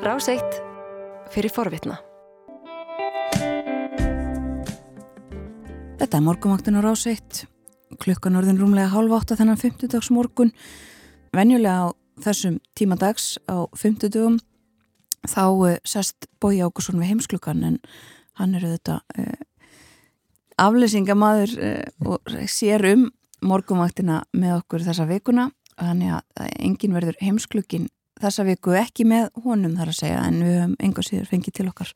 Ráseitt fyrir forvitna. Þetta er morgumaktun á Ráseitt. Klukkan orðin rúmlega halv átta þennan 50 dags morgun. Venjulega á þessum tímadags á 50 dagum þá uh, sest Bói Ákusson við heimsklukkan en hann er auðvitað uh, aflýsingamadur uh, og sér um morgumaktina með okkur þessa vikuna þannig að engin verður heimsklukkin þessa viku ekki með honum þar að segja en við höfum enga síður fengið til okkar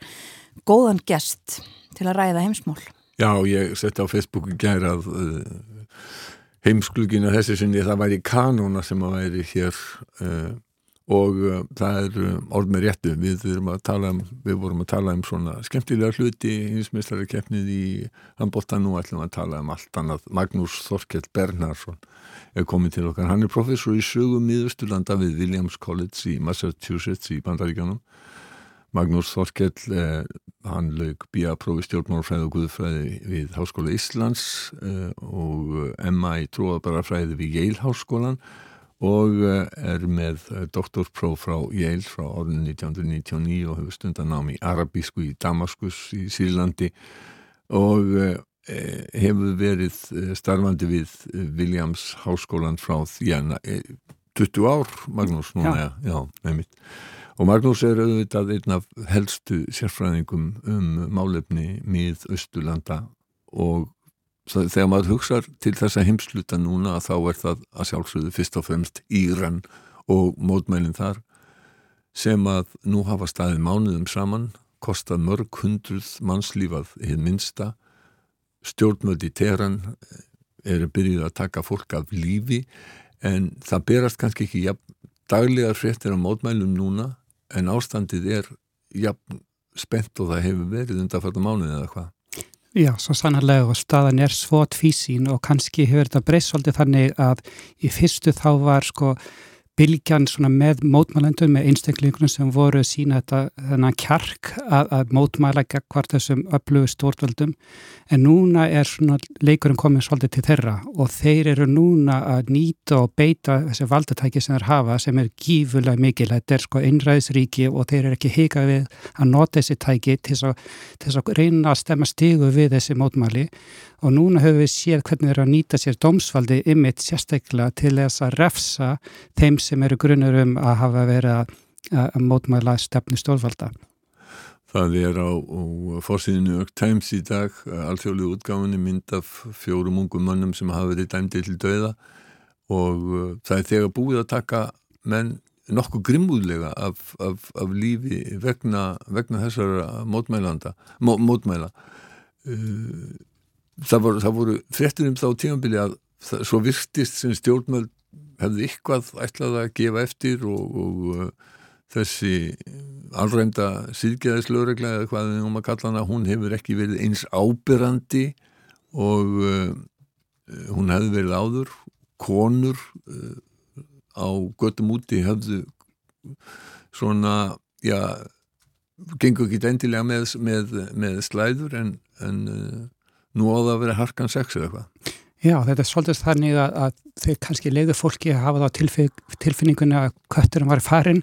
góðan gest til að ræða heimsmál. Já, ég setti á Facebooku gæra að uh, heimsklukkin að þessi sinni það væri kanóna sem að væri hér uh, og uh, það er orð með réttu. Við, um, við vorum að tala um svona skemmtilega hluti hinsmestari keppnið í handbólta nú ætlum að tala um allt annað. Magnús Þorkell Bernhardsson er komið til okkar, hann er professor í sögum miðusturlanda við Williams College í Massachusetts í Bandaríkanum Magnús Þorkell eh, hann lög bíaprófi stjórnmálfræði og guðfræði við Háskóla Íslands eh, og Emma í tróðabarafræði við Yale Háskólan og eh, er með eh, doktorpróf frá Yale frá orðin 1999 og hefur stundan námi arabísku í Damaskus í Sýrlandi. Og eh, hefur verið starfandi við Williams háskólan frá því að 20 ár Magnús núna, já, já nefnitt og Magnús er auðvitað einn af helstu sérfræðingum um málefni mið Östurlanda og þegar maður hugsaður til þessa heimsluta núna þá er það að sjálfsögðu fyrst og fremst Íran og mótmælinn þar sem að nú hafa staðið mánuðum saman, kostað mörg hundruð mannslífað hinn minsta, stjórnmöld í teran eru byrjuð að taka fólk af lífi en það berast kannski ekki jafn, daglegar fréttir á mótmælum núna en ástandið er jafn spennt og það hefur verið undan fyrta mánuðið eða hvað. Já, svo sannarlega og staðan er svo tvísín og kannski hefur þetta breyst svolítið þannig að í fyrstu þá var sko bylgjan með mótmælendum með einstaklingunum sem voru sína þetta þennan kjark að, að mótmæla hvart þessum öflugu stórtvöldum en núna er leikurinn komið svolítið til þeirra og þeir eru núna að nýta og beita þessi valdatæki sem þeir hafa sem er gífulega mikil, þetta er sko einræðisríki og þeir eru ekki hikað við að nota þessi tæki til þess að reyna að stemma stígu við þessi mótmæli og núna höfum við séð hvernig þeir eru að nýta sér dómsvaldi ymitt sérstaklega til þess að refsa þeim sem eru grunnur um að hafa verið að, að mótmæla stefnu stórvalda. Það er á, á fórsíðinu York Times í dag, alþjóðlu útgáðinni mynd af fjórum ungum mannum sem hafa verið dæmdi til döða og uh, það er þegar búið að taka menn nokkuð grimmúðlega af, af, af lífi vegna, vegna þessara mótmælanda, mó, mótmæla. Uh, það voru, það voru frettir um þá tímanbili að það, svo virtist sem stjórnmöld hefði ykkvað ætlað að gefa eftir og, og uh, þessi alrænda síðgeðislöregla eða hvað við um að kalla hana, hún hefur ekki verið eins ábyrrandi og uh, hún hefði verið áður. Konur uh, á göttum úti hefðu svona, já gengur ekki endilega með, með, með slæður en, en uh, nú á það að vera harkan sex eða eitthvað. Já, þetta er svolítið þannig að, að þau kannski leiðu fólki að hafa þá tilfinningunni að kötturum var farin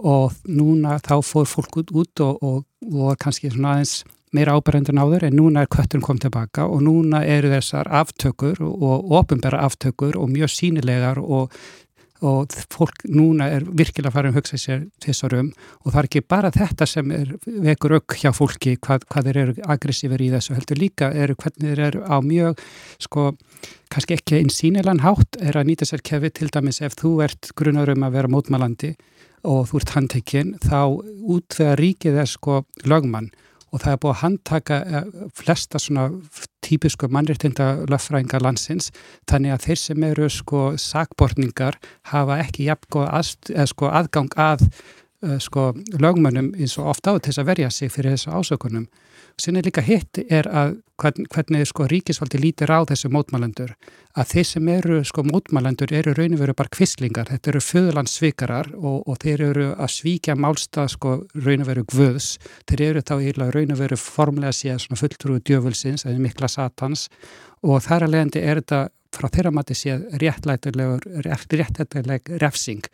og núna þá fór fólk út og, og, og kannski svona aðeins meira ábærendur náður en núna er kötturinn komið tilbaka og núna eru þessar aftökur og ofinbæra aftökur og mjög sínilegar og og fólk núna er virkilega farin að hugsa sér þessarum og það er ekki bara þetta sem er vekur auk hjá fólki hvað, hvað þeir eru aggressífur í þessu heldur líka eru hvernig þeir eru á mjög sko kannski ekki einn sínilegan hátt er að nýta sér kefi til dæmis ef þú ert grunar um að vera mótmælandi og þú ert handtekinn þá út þegar ríkið er sko lögmann og það er búið að handtaka eh, flesta svona típisku mannréttinda löffrænga landsins þannig að þeir sem eru sko sakbortningar hafa ekki jafn að, sko, aðgang að uh, sko lögmönnum eins og ofta á þess að verja sig fyrir þessu ásökunum Sinni líka hitt er að hvern, hvernig sko ríkisvaldi lítir á þessu mótmælendur. Að þeir sem eru sko mótmælendur eru raun og veru bara kvistlingar, þetta eru föðlandsvikarar og, og þeir eru að svíkja málstað sko raun og veru gvöðs, þeir eru þá eiginlega raun og veru formlega séð svona fulltrúi djöfulsins eða mikla satans. Og þar að leiðandi er þetta frá þeirra mati séð réttlætileg refsing,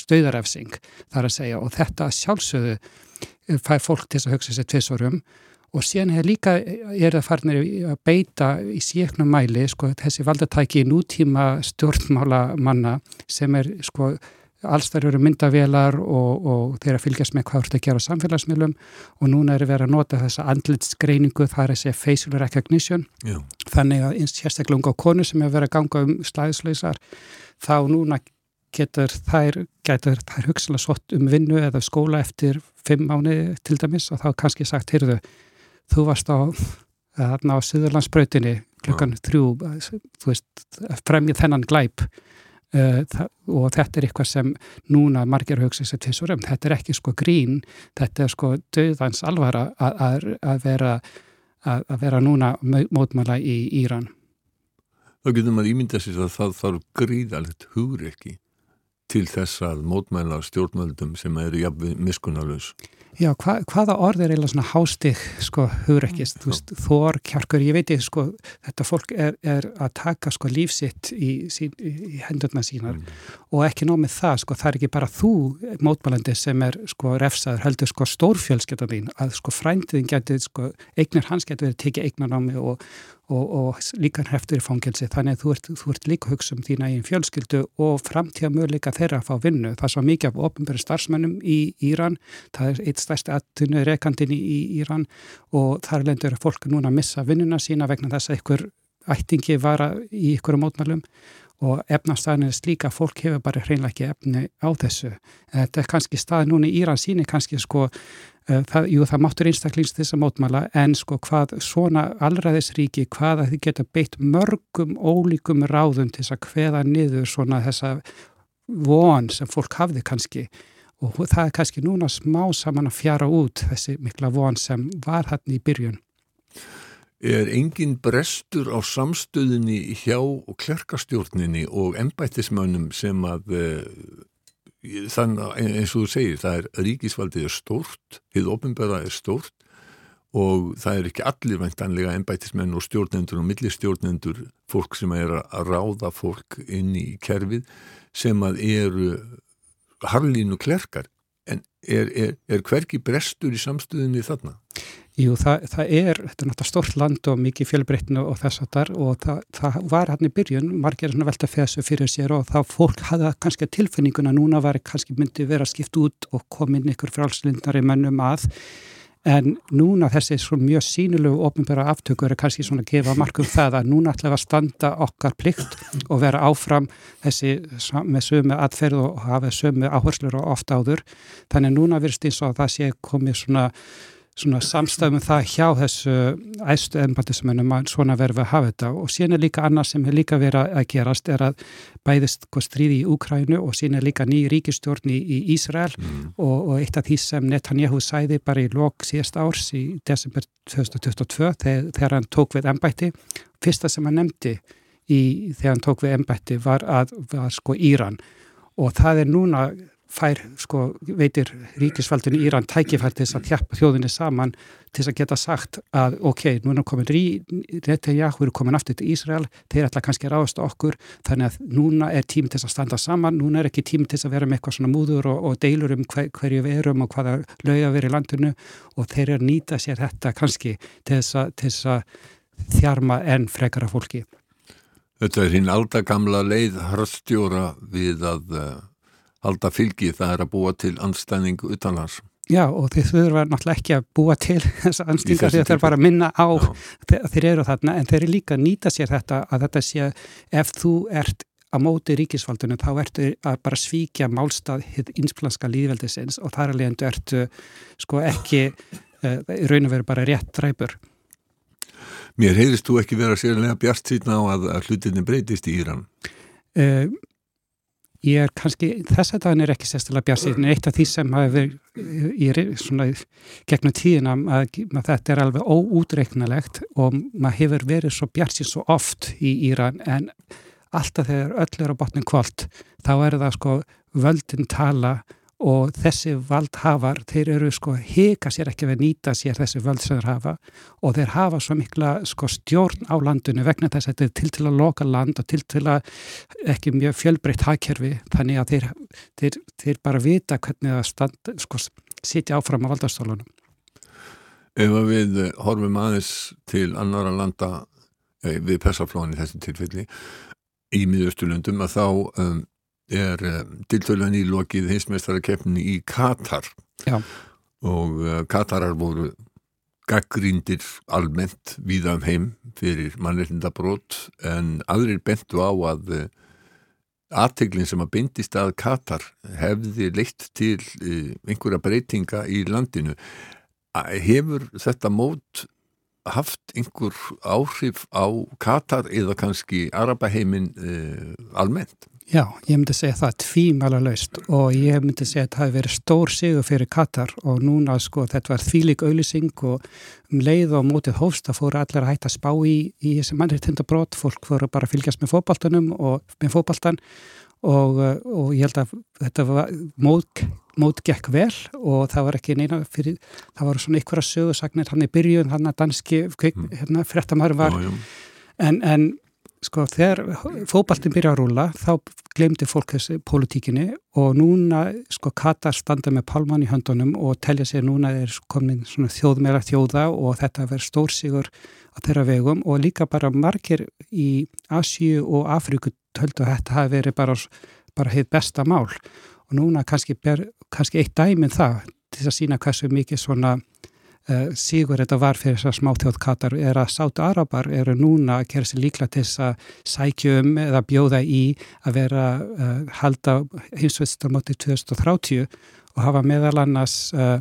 stöðarefsing þar að segja. Og þetta sjálfsögðu fær fólk til að hugsa sér tviðsorum og síðan er líka, er það farnir að beita í síknum mæli sko þessi valdatæki í nútíma stjórnmála manna sem er sko allstar eru myndavélar og, og þeir að fylgjast með hvað þú ert að gera á samfélagsmiðlum. Og núna er verið að nota þessa andlitsgreiningu, það er að segja facial recognition. Já. þannig að sérstaklega unga konu sem er verið að ganga um slæðislausar þá núna getur þær, getur þær hugsalega svott um vinnu eða skóla eftir fimm mánu til dæmis og þá kannski sagt, heyrðu, þú varst á þarna á Suðurlandsbrautinni klukkan Já. þrjú, þú veist, fremjið þennan glæp. Uh, og þetta er eitthvað sem núna margir hugsa sér til svo römm þetta er ekki sko grín, þetta er sko döðans alvara að, vera að, vera núna mótmála í Íran. Þá getur maður ímynda sér að það þarf gríðalegt hugur ekki til þess að mótmæla stjórnvöldum sem eru jafnveg miskunalus Já, hva, hvaða orð er eiginlega svona hástig sko hugrekkist, þú veist, þor, kjarkur, ég veit ekki sko, þetta fólk er, er að taka sko lífsitt í, sín, í hendurna sínar mm. og ekki nómið það, sko, það er ekki bara þú mótmælandi sem er sko refsaður, heldur sko stórfjölsketan þín, að sko frændiðin getur sko, eignir hans getur verið tekið eignanámi og, og, og líka heftur í fangelsi þannig að þú ert, þú ert líka hugsa um þína eigin fjölskyldu og framtíða möguleika þeirra að fá vinnu. Það er svo mikið af ofnbæri starfsmennum í Íran, það er eitt stærsti aðtunni rekandin í Íran og þar lendur fólk núna að missa vinnuna sína vegna þess að ykkur ættingi vara í ykkur mótmælum og efnastæðin er slíka fólk hefur bara hreinlega ekki efni á þessu. Þetta er kannski stað núna í Íran síni kannski sko það, jú, það máttur einstaklings þess að mótmæla en sko hvað svona allraðisríki, hvað að þið geta beitt mörgum ólíkum ráðum til þess að hveða niður svona þessa von sem fólk hafði kannski og það er kannski núna smá saman að fjara út þessi mikla von sem var hann í byrjun. Er engin brestur á samstöðinni hjá klerkastjórninni og ennbættismönnum sem að eh, þannig eins og þú segir, það er ríkisvaldið er stórt, hið ofinbæra er stórt og það er ekki allir væntanlega ennbætismenn og stjórnendur og millistjórnendur, fólk sem er að ráða fólk inn í kerfið sem að eru harlínu klerkar en er, er, er hverki brestur í samstöðinni þarna? Jú, það, það er, þetta er náttúrulega stort land og mikið fjölbreytinu og þess að þar og það, það var hann í byrjun, margir velta þessu fyrir sér og þá fólk hafði kannski tilfinninguna, núna var kannski myndi vera skipt út og komin ykkur frálslindari mennum að. En núna þessi mjög sínulegu ofinbæra aftökur er kannski svona að gefa markum það að núna ætlaði að standa okkar plikt og vera áfram þessi með sömu atferð og hafa sömu áherslur og oft áður. Þannig núna virst eins og það sé komið svona svona samstæðum það hjá þessu æstu ennbættismennum að svona verfi að hafa þetta. Og síðan er líka annað sem er líka verið að gerast er að bæðist stríði í Úkrænu og síðan er líka ný ríkistjórn í, í Ísrael. Mm. og, og eitt af því sem Netanyahu sæði bara í lok síðast árs í desember 2022 þegar, þegar hann tók við ennbætti fyrsta sem hann nefndi í, þegar hann tók við ennbætti var að var sko Íran. Og það er núna fær, sko, veitir ríkisfaldinu Íran tækifært til þess að hjappa þjóðinni saman til þess að geta sagt að ok, nú er komin Netanyahu er komin aftur til Ísrael, þeir ætla kannski að ráðast okkur, þannig að núna er tím til þess að standa saman, núna er ekki tím til þess að vera með eitthvað svona múður og, og deilur um hver, hverju við erum og hvaða lauga við erum í landinu og þeir eru að nýta sér þetta kannski til þess að, þjarma enn frekara fólki. Þetta er hinn aldagamla leið harstjóra við að halda fylgi það er að búa til anstæðing utanlands. Já og þið þurfa náttúrulega ekki að búa til þessa anstingar að þeir bara minna á Já. þeir eru þarna en þeir eru líka að nýta sér þetta að þetta sé ef þú ert að móti ríkisfaldunum þá ertu að bara svíkja málstað hitt insplanska líðveldisins og þar alveg endur ertu sko ekki uh, raun og veru bara rétt dræpur. Mér heyrðist þú ekki vera sérlega bjart síðan á að, að hlutinni breytist í Íran? Uh, Ég er kannski, þess að það er ekki sérstilega björnsýn, eitt af því sem hafi verið í svona gegnum tíðina að, að þetta er alveg óútreiknalegt og maður hefur verið svo björnsýn svo oft í Íran en alltaf þegar öll er á botnin kvöld þá er það sko völdin tala og þessi valdhafar, þeir eru sko hika sér ekki að nýta sér þessi völd sem þeir hafa og þeir hafa svo mikla sko stjórn á landinu vegna þess að þetta er til til að loka land og til til að ekki mjög fjölbreytt hagkerfi þannig að þeir, þeir, þeir bara vita hvernig það stand, sko, sitja áfram á valdastólunum. Ef við horfum aðeins til annara landa eh, við persaflóðin í þessu tilfelli í miðausturlöndum að þá um, er tiltölan í lokið hinsmestarakeppni í Katar Já. og uh, Katarar voru gaggríndir almennt víða um heim fyrir mannreitindabrót en aðrir bentu á að uh, aðteglinn sem að bindist að Katar hefði leitt til einhverja breytinga í landinu hefur þetta mót haft einhver áhrif á Katar eða kannski Arabaheimin almennt? Já, ég myndi segja það tvímæla laust og ég myndi segja að það hefði verið stór sigur fyrir Katar og núna sko þetta var þvílik auðlýsing og um leið og mótið hófst að fóru allir að hætta að spá í, í þessi mannreittindabrót, fólk fóru bara að fylgjast með fókbaltunum og með fókbaltan og, og ég held að þetta var mót, mót gekk vel og það var ekki neina fyrir, það var svona ykkur að sögu sagnir hann í byrjun, hann að danski mm. hérna, frettamæður var já, já. en, en sko þegar fókbaltin byrja að rúla þá glemdi fólk þessi pólitíkinni og núna sko Katar standa með palman í höndunum og telja sér núna er komin svona þjóðmeira þjóða og þetta verður stórsíkur á þeirra vegum og líka bara margir í Asíu og Afríku töldu að þetta hafi verið bara, bara heitt besta mál. Og núna kannski, ber, kannski eitt dæminn það til að sína hversu mikið svona uh, sígur þetta var fyrir þessar smáþjóðkatar er að sátu arabar eru núna að gera sér líkla til þess að sækjum eða bjóða í að vera uh, halda hinsvetstarmóti 2030 og hafa meðal annars uh,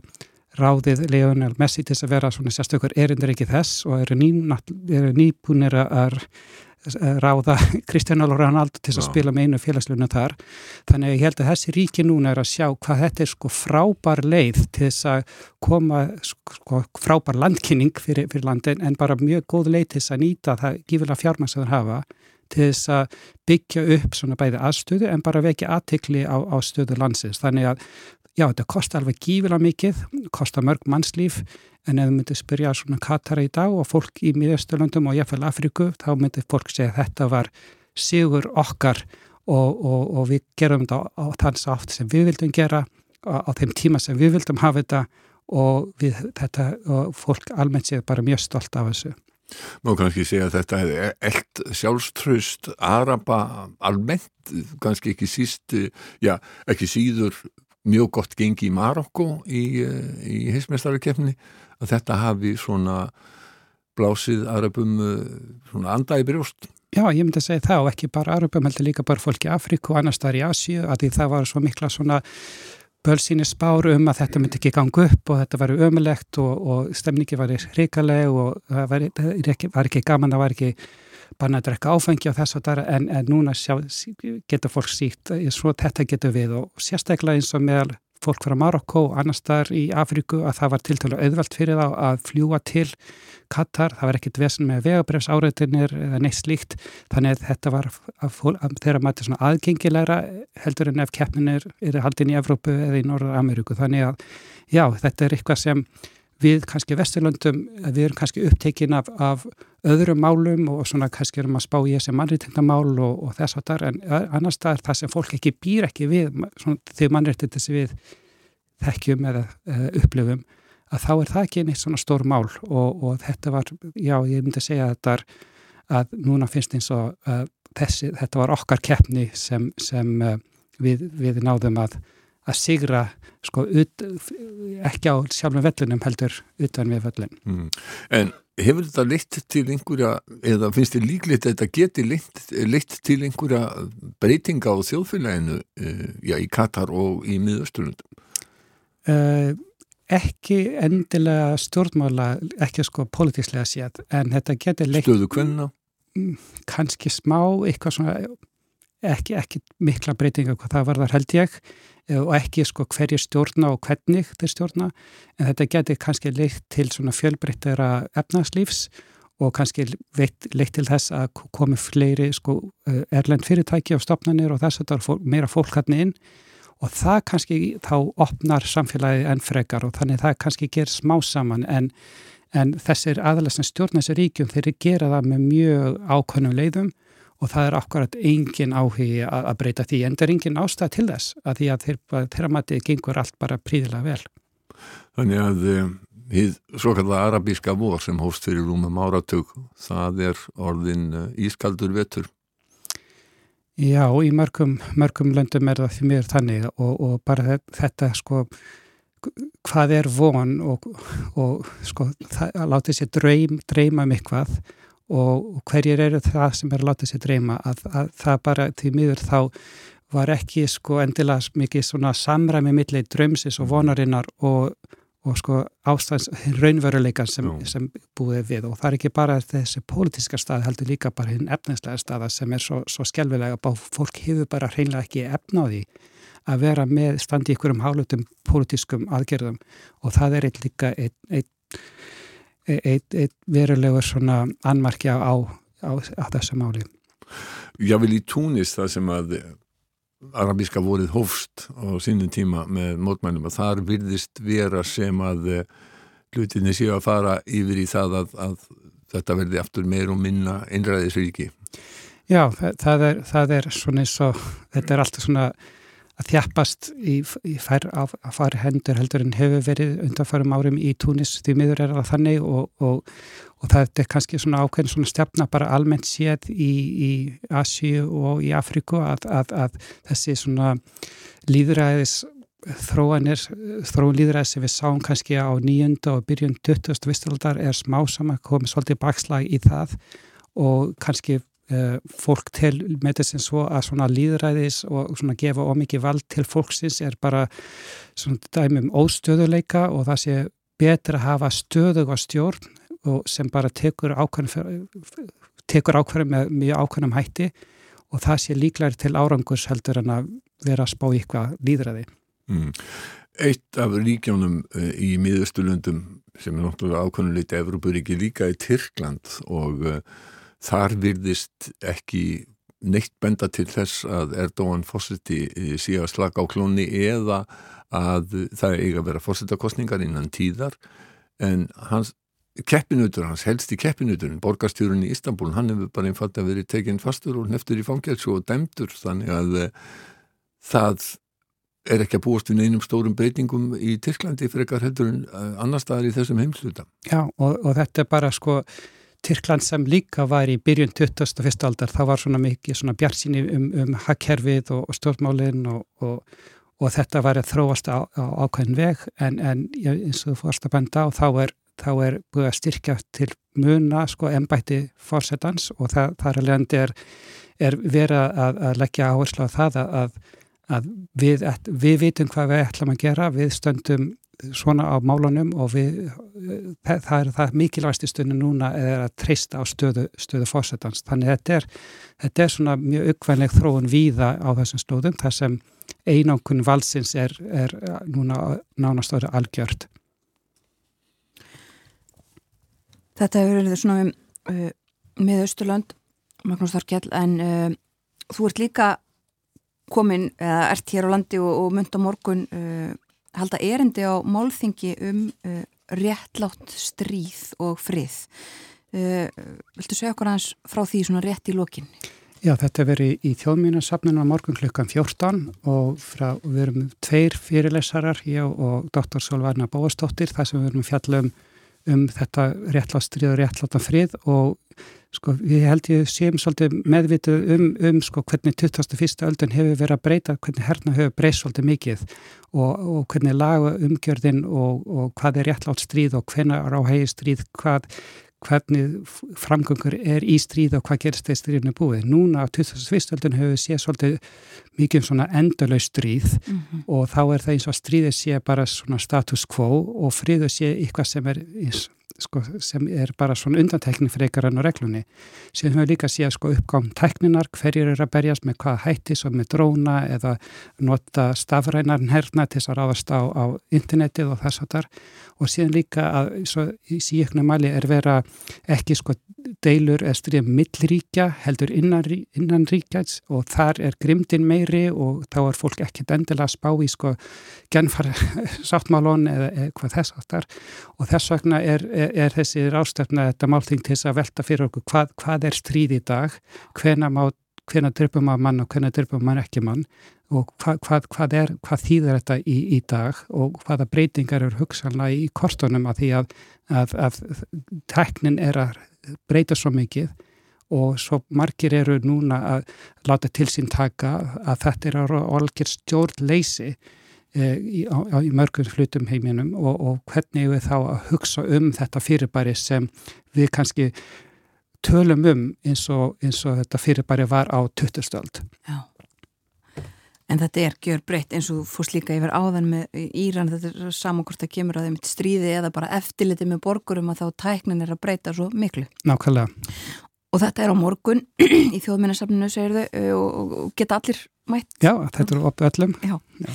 ráðið Leonel Messi til þess að vera svona sérstökur erindur ekki þess og eru nýbúnir að ráða Kristján Ronaldo til að spila með einu félagslunum þar. Þannig að ég held að þessi ríki núna er að sjá hvað þetta er sko frábær leið til þess að koma sko frábær landkynning fyrir, fyrir landin en bara mjög góð leið til þess að nýta það gífilega fjármæns að það hafa til þess að byggja upp svona bæði aðstöðu en bara vekja aðtikli á, á stöðu landsins. Þannig að já þetta kostar alveg gífilega mikið kostar mörg mannslíf en ef þú myndir spyrja svona Katara í dag og fólk í miðausturlöndum og jáfnveil Afriku þá myndir fólk segja að þetta var sigur okkar og, og, og við gerum þetta á, þanns átt sem við vildum gera á, á þeim tíma sem við vildum hafa þetta og við, þetta og fólk almennt séð bara mjög stolt af þessu. Má kannski segja að þetta hefði eld sjálfströst Araba almennt, kannski ekki síst, já, ekki síður mjög gott gengi í Marokko í, í heismestararkefni að þetta hafi svona blásið Arabum eh, svona anda í brjóst. Já, ég myndi að segja það og ekki bara Arabum, heldur líka bara fólk í Afríku og annars þar í Asíu að því það var svo mikla svona bölsýni spár um að þetta myndi ekki ganga upp og þetta var ömulegt og, og stemningi var hrikaleg og það var, var ekki gaman, það var ekki banna að drekka áfengi á þess að það en, en núna sjá, getur fólk síkt svo þetta getur við og sérstaklega eins og meðal fólk frá Marokko og annar staðar í Afríku að það var tiltölu auðvelt fyrir þá að fljúa til Katar, það var ekkit vesen með vegabrefs áreitinir eða neitt slíkt. Þannig að þetta var að fólk, að þeirra mæti svona aðgengilegra heldur en ef keppninir eru haldin í Evrópu eða í Norra Ameríku þannig að já, þetta er eitthvað sem við kannski Vesturlöndum, við erum kannski upptekin af, af öðrum málum og svona kannski erum að spá í þessi mannréttindamál og, og þess að það en annars það er það sem fólk ekki býr ekki við þegar mannréttindi sem við þekkjum eða uh, upplifum að þá er það ekki neitt svona stór mál og, og þetta var, já ég myndi segja þetta er að núna finnst eins og þessi, þetta var okkar keppni sem, sem við, við náðum að að sigra sko ut, ekki á sjálfum vellunum heldur utan við vellun. Mm. En hefur þetta leitt til einhverja, eða finnst þið líklegt að þetta geti leitt, leitt til einhverja breytinga á þjóðfélaginu uh, já, í Katar og í miðausturlundum? Uh, ekki endilega stjórnmála, ekki sko politíslega séð, en þetta geti leitt... Stöðu hvenna? Kanski smá, eitthvað svona ekki, ekki mikla breytinga hvað það var þar held ég og ekki sko hverju stjórna og hvernig þeir stjórna en þetta geti kannski leitt til svona fjölbreyttara efnagslífs og kannski leitt, leitt til þess að komi fleiri sko erlend fyrirtæki á stopnarnir og þess að það er meira fólk hann inn. Og það kannski þá opnar samfélagi enn frekar og þannig það kannski ger smá saman en, en þessir aðalega sem stjórna þessi ríkjum þeir gera það með mjög ákvönum leiðum og það er akkurat engin áhugi að, breyta því en það er engin ástæð til þess að því að þeirra þeir matið gengur allt bara príðilega vel. Þannig að hið svo kallar arabíska vor sem hóst fyrir rúmum áratug það er orðin eh, ískaldur vetur Já, í mörgum, mörgum löndum er það því mér þannig og, og bara þetta sko hvað er von og, og sko það, að láta sér dreym, dreyma um eitthvað og hverjir eru það sem er að láta sér dreyma? Að, að það bara því miður þá var ekki sko endilega mikið svona samræmi millir drömsis og vonarinnar og og sko ástæðans raunveruleikan sem, sem búið við. Og það er ekki bara þessi pólitíska stað heldur líka bara hinn efninslega staða sem er svo, svo skjálfilega að fólk hefur bara hreinlega ekki því að vera með standi ykkur um hálutum pólitískum aðgerðum. Og það er eitt líka eitt, eitt, eitt, eitt verulegur svona anmarkja á, á, á þessu máli. Já, vil í túnis það sem að arabíska vorið hófst á sínum tíma með mótmælum og þar virðist vera sem að eh, hlutinni séu að fara yfir í það að, að þetta verði aftur meir og minna einræðisvíki. Já, það, það, er, það er svona eins og þetta er alltaf svona að þjafpast í, í fær, að fara hendur heldur en hefur verið undanfærum árum í Túnis því miður er það þannig og, og, og það er kannski svona ákveðin svona stefna bara almennt séð í, í Asíu og í Afríku að, að, að þessi svona líðræðis þróanir, þróun líðræðis sem við sáum kannski á nýjönda og byrjun 20. vistaldar er smá saman komið svolítið bakslag í það og kannski fólk til með þess svo að svona líðræðis og svona gefa ómikið vald til fólksins er bara svona dæmum óstöðuleika og það sé betur að hafa stöðuga stjórn og sem bara tekur ákvæðum með mjög ákvæðum hætti og það sé líklæri til árangurs heldur en að vera að spá ykkur líðræði. Mm. Eitt af ríkjónum uh, í miðustulundum sem er náttúrulega ákvæðuleiti Evrópuríki líka í Tyrkland og uh, þar virðist ekki neitt benda til þess að Erdóan fórseti eh, sé að slaka á klónni eða að það eiga að vera fórsetakostningar innan tíðar en hans keppinutur, hans helsti keppinuturinn borgarstjórun í Istanbul, hann hefur bara einfalt að verið tekinn fastur og neftur í fangelsu og dæmtur þannig að uh, það er ekki að búast við neinum stórum breytingum í Tyrklandi frekar heldur en uh, annar staðar í þessum heimsluta. Já og, og þetta er bara sko Tyrkland sem líka var í byrjun 21. aldar, það var svona mikið svona bjartsinni um, um hakkerfið og, og stjórnmálinn og, og, og þetta var að þróast á, á ákveðin veg en, en eins og þú fórst að benda á þá er, þá er búið að styrkja til muna sko ennbætti fórsetans og það, þar alveg er, er verið að, að leggja áherslu á það að, að við, við vitum hvað við ætlum að gera, við stöndum svona á málunum og við, það er það mikilvægst í stundu núna er að treysta á stöðu, stöðu fórsetans. Þannig þetta er, þetta er svona mjög uppvænleg þróun víða á þessum stóðum þar sem einankunn valsins er, er núna nánast orðið algjört. Þetta hefur verið svona um, uh, með Östurland, Magnús Þorkjell, en uh, þú ert líka komin, eða ert hér á landi og, og mynd á morgun uh, halda erindi á málþingi um uh, réttlátt stríð og frið. Uh, viltu segja okkur aðeins frá því svona rétt í lokin? Já, þetta verið í þjóðmínasafninu á morgun klukkan 14 og frá, við erum tveir fyrirlesarar, ég og doktor Solvarna Bóastóttir, þar sem við erum fjallum um þetta réttlátt stríð og réttlátt frið og sko við held ég séum svolítið meðvitið um, um sko hvernig 21. öldun hefur verið að breyta, hvernig herna hefur breyst svolítið mikið og, og hvernig laga umgjörðin og, og hvað er réttlátt stríð og hvernig er á hegi stríð, hvað, hvernig framgöngur er í stríð og hvað gerst þeir stríðinu búið. Núna á 21. öldun hefur við séð svolítið mikið um svona endalau stríð mm -hmm. og þá er það eins og stríðið sé bara svona status quo og friðu sé eitthvað sem er eins sko, sem er bara svona undantekning fyrir ykkar enn og reglunni. Síðan höfum við líka sé sko, uppgám tekninar, hverjir eru að berjast með hvað hætti, svo með dróna eða nota stafrænar herna til þess að ráðast á, á internetið og þess að þar og síðan líka að svo, í síknu mæli er vera ekki sko deilur er stríða millríkja heldur innan, innan ríkjæts og þar er grimdin meiri og þá er fólk ekki endilega að spá í sko genfar sáttmálun eða eitthvað þess aftar og þess vegna er, er, er þessi rástefna þetta málting til þess að velta fyrir okkur hvað, hvað er stríð í dag, hvena má hvena drifum maður mann og hvena drifum maður ekki mann og hvað, hvað, hvað, er, hvað þýðir þetta í, í dag og hvaða breytingar eru hugsanlega í kortunum að því að, að, að teknin er að breyta svo mikið og svo margir eru núna að láta til sín taka að þetta er olgir stjórnleysi e, í, í mörgum hlutum heiminum og, og hvernig við þá að hugsa um þetta fyrirbæri sem við kannski tölum um eins og, eins og þetta fyrirbæri var á 20. stöld. Já. En þetta er gjör breytt eins og fórst líka yfir áðan með Íran, þetta er saman hvort það kemur að þeim stríði eða bara eftirliti með borgurum að þá tæknin er að breyta svo miklu. Nákvæmlega. Og þetta er á morgun í þjóðminnarsafninu, segir þau, og, og geta allir mætt? Já, þetta er opið öllum. Já. Já.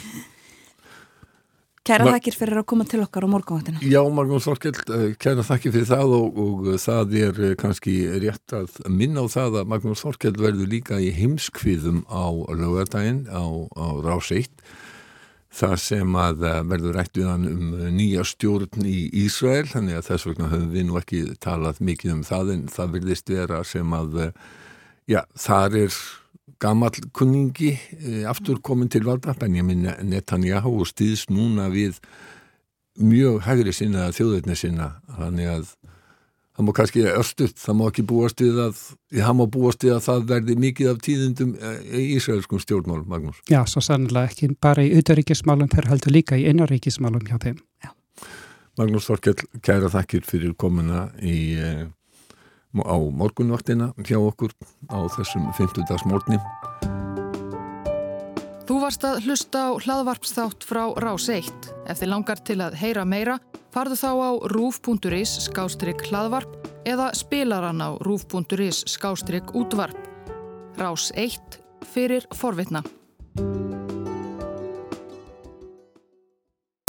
Kæra þakkir fyrir að koma til okkar á morgunváttina. Já, Magnús Þorkell, eh, kæra þakkir fyrir það og, og það er eh, kannski rétt að minna á það að Magnús Þorkell verður líka í heimskviðum á lögadaginn á, á Rás 1 það sem að eh, verður rætt við hann um nýja stjórn í Ísrael, þannig að þess vegna höfum við nú ekki talað mikið um það en það verðist vera sem að já, þar er gammal kunningi e, aftur komin til valda Benjamin Netanyahu og stýðs núna við mjög hægri sinna þjóðveitni sinna þannig að það má kannski östuðt, það má ekki búast við að það má búast við að það verði mikið af tíðundum e, í Ísraelskum stjórnmálum Magnús. Já, svo sannlega ekki bara í auðaríkismálum, þeir heldur líka í einaríkismálum hjá þeim. Já. Magnús Þorkell, kæra þakkir fyrir komuna í e, á morgunvaktina hjá okkur á þessum 50 dags morgni. Þú varst að hlusta á hlaðvarpsþátt frá Rás 1. Ef þið langar til að heyra meira, farðu þá á rúf.is skástrygg hlaðvarp eða spilaran á rúf.is skástrygg útvarp. Rás 1 fyrir forvitna.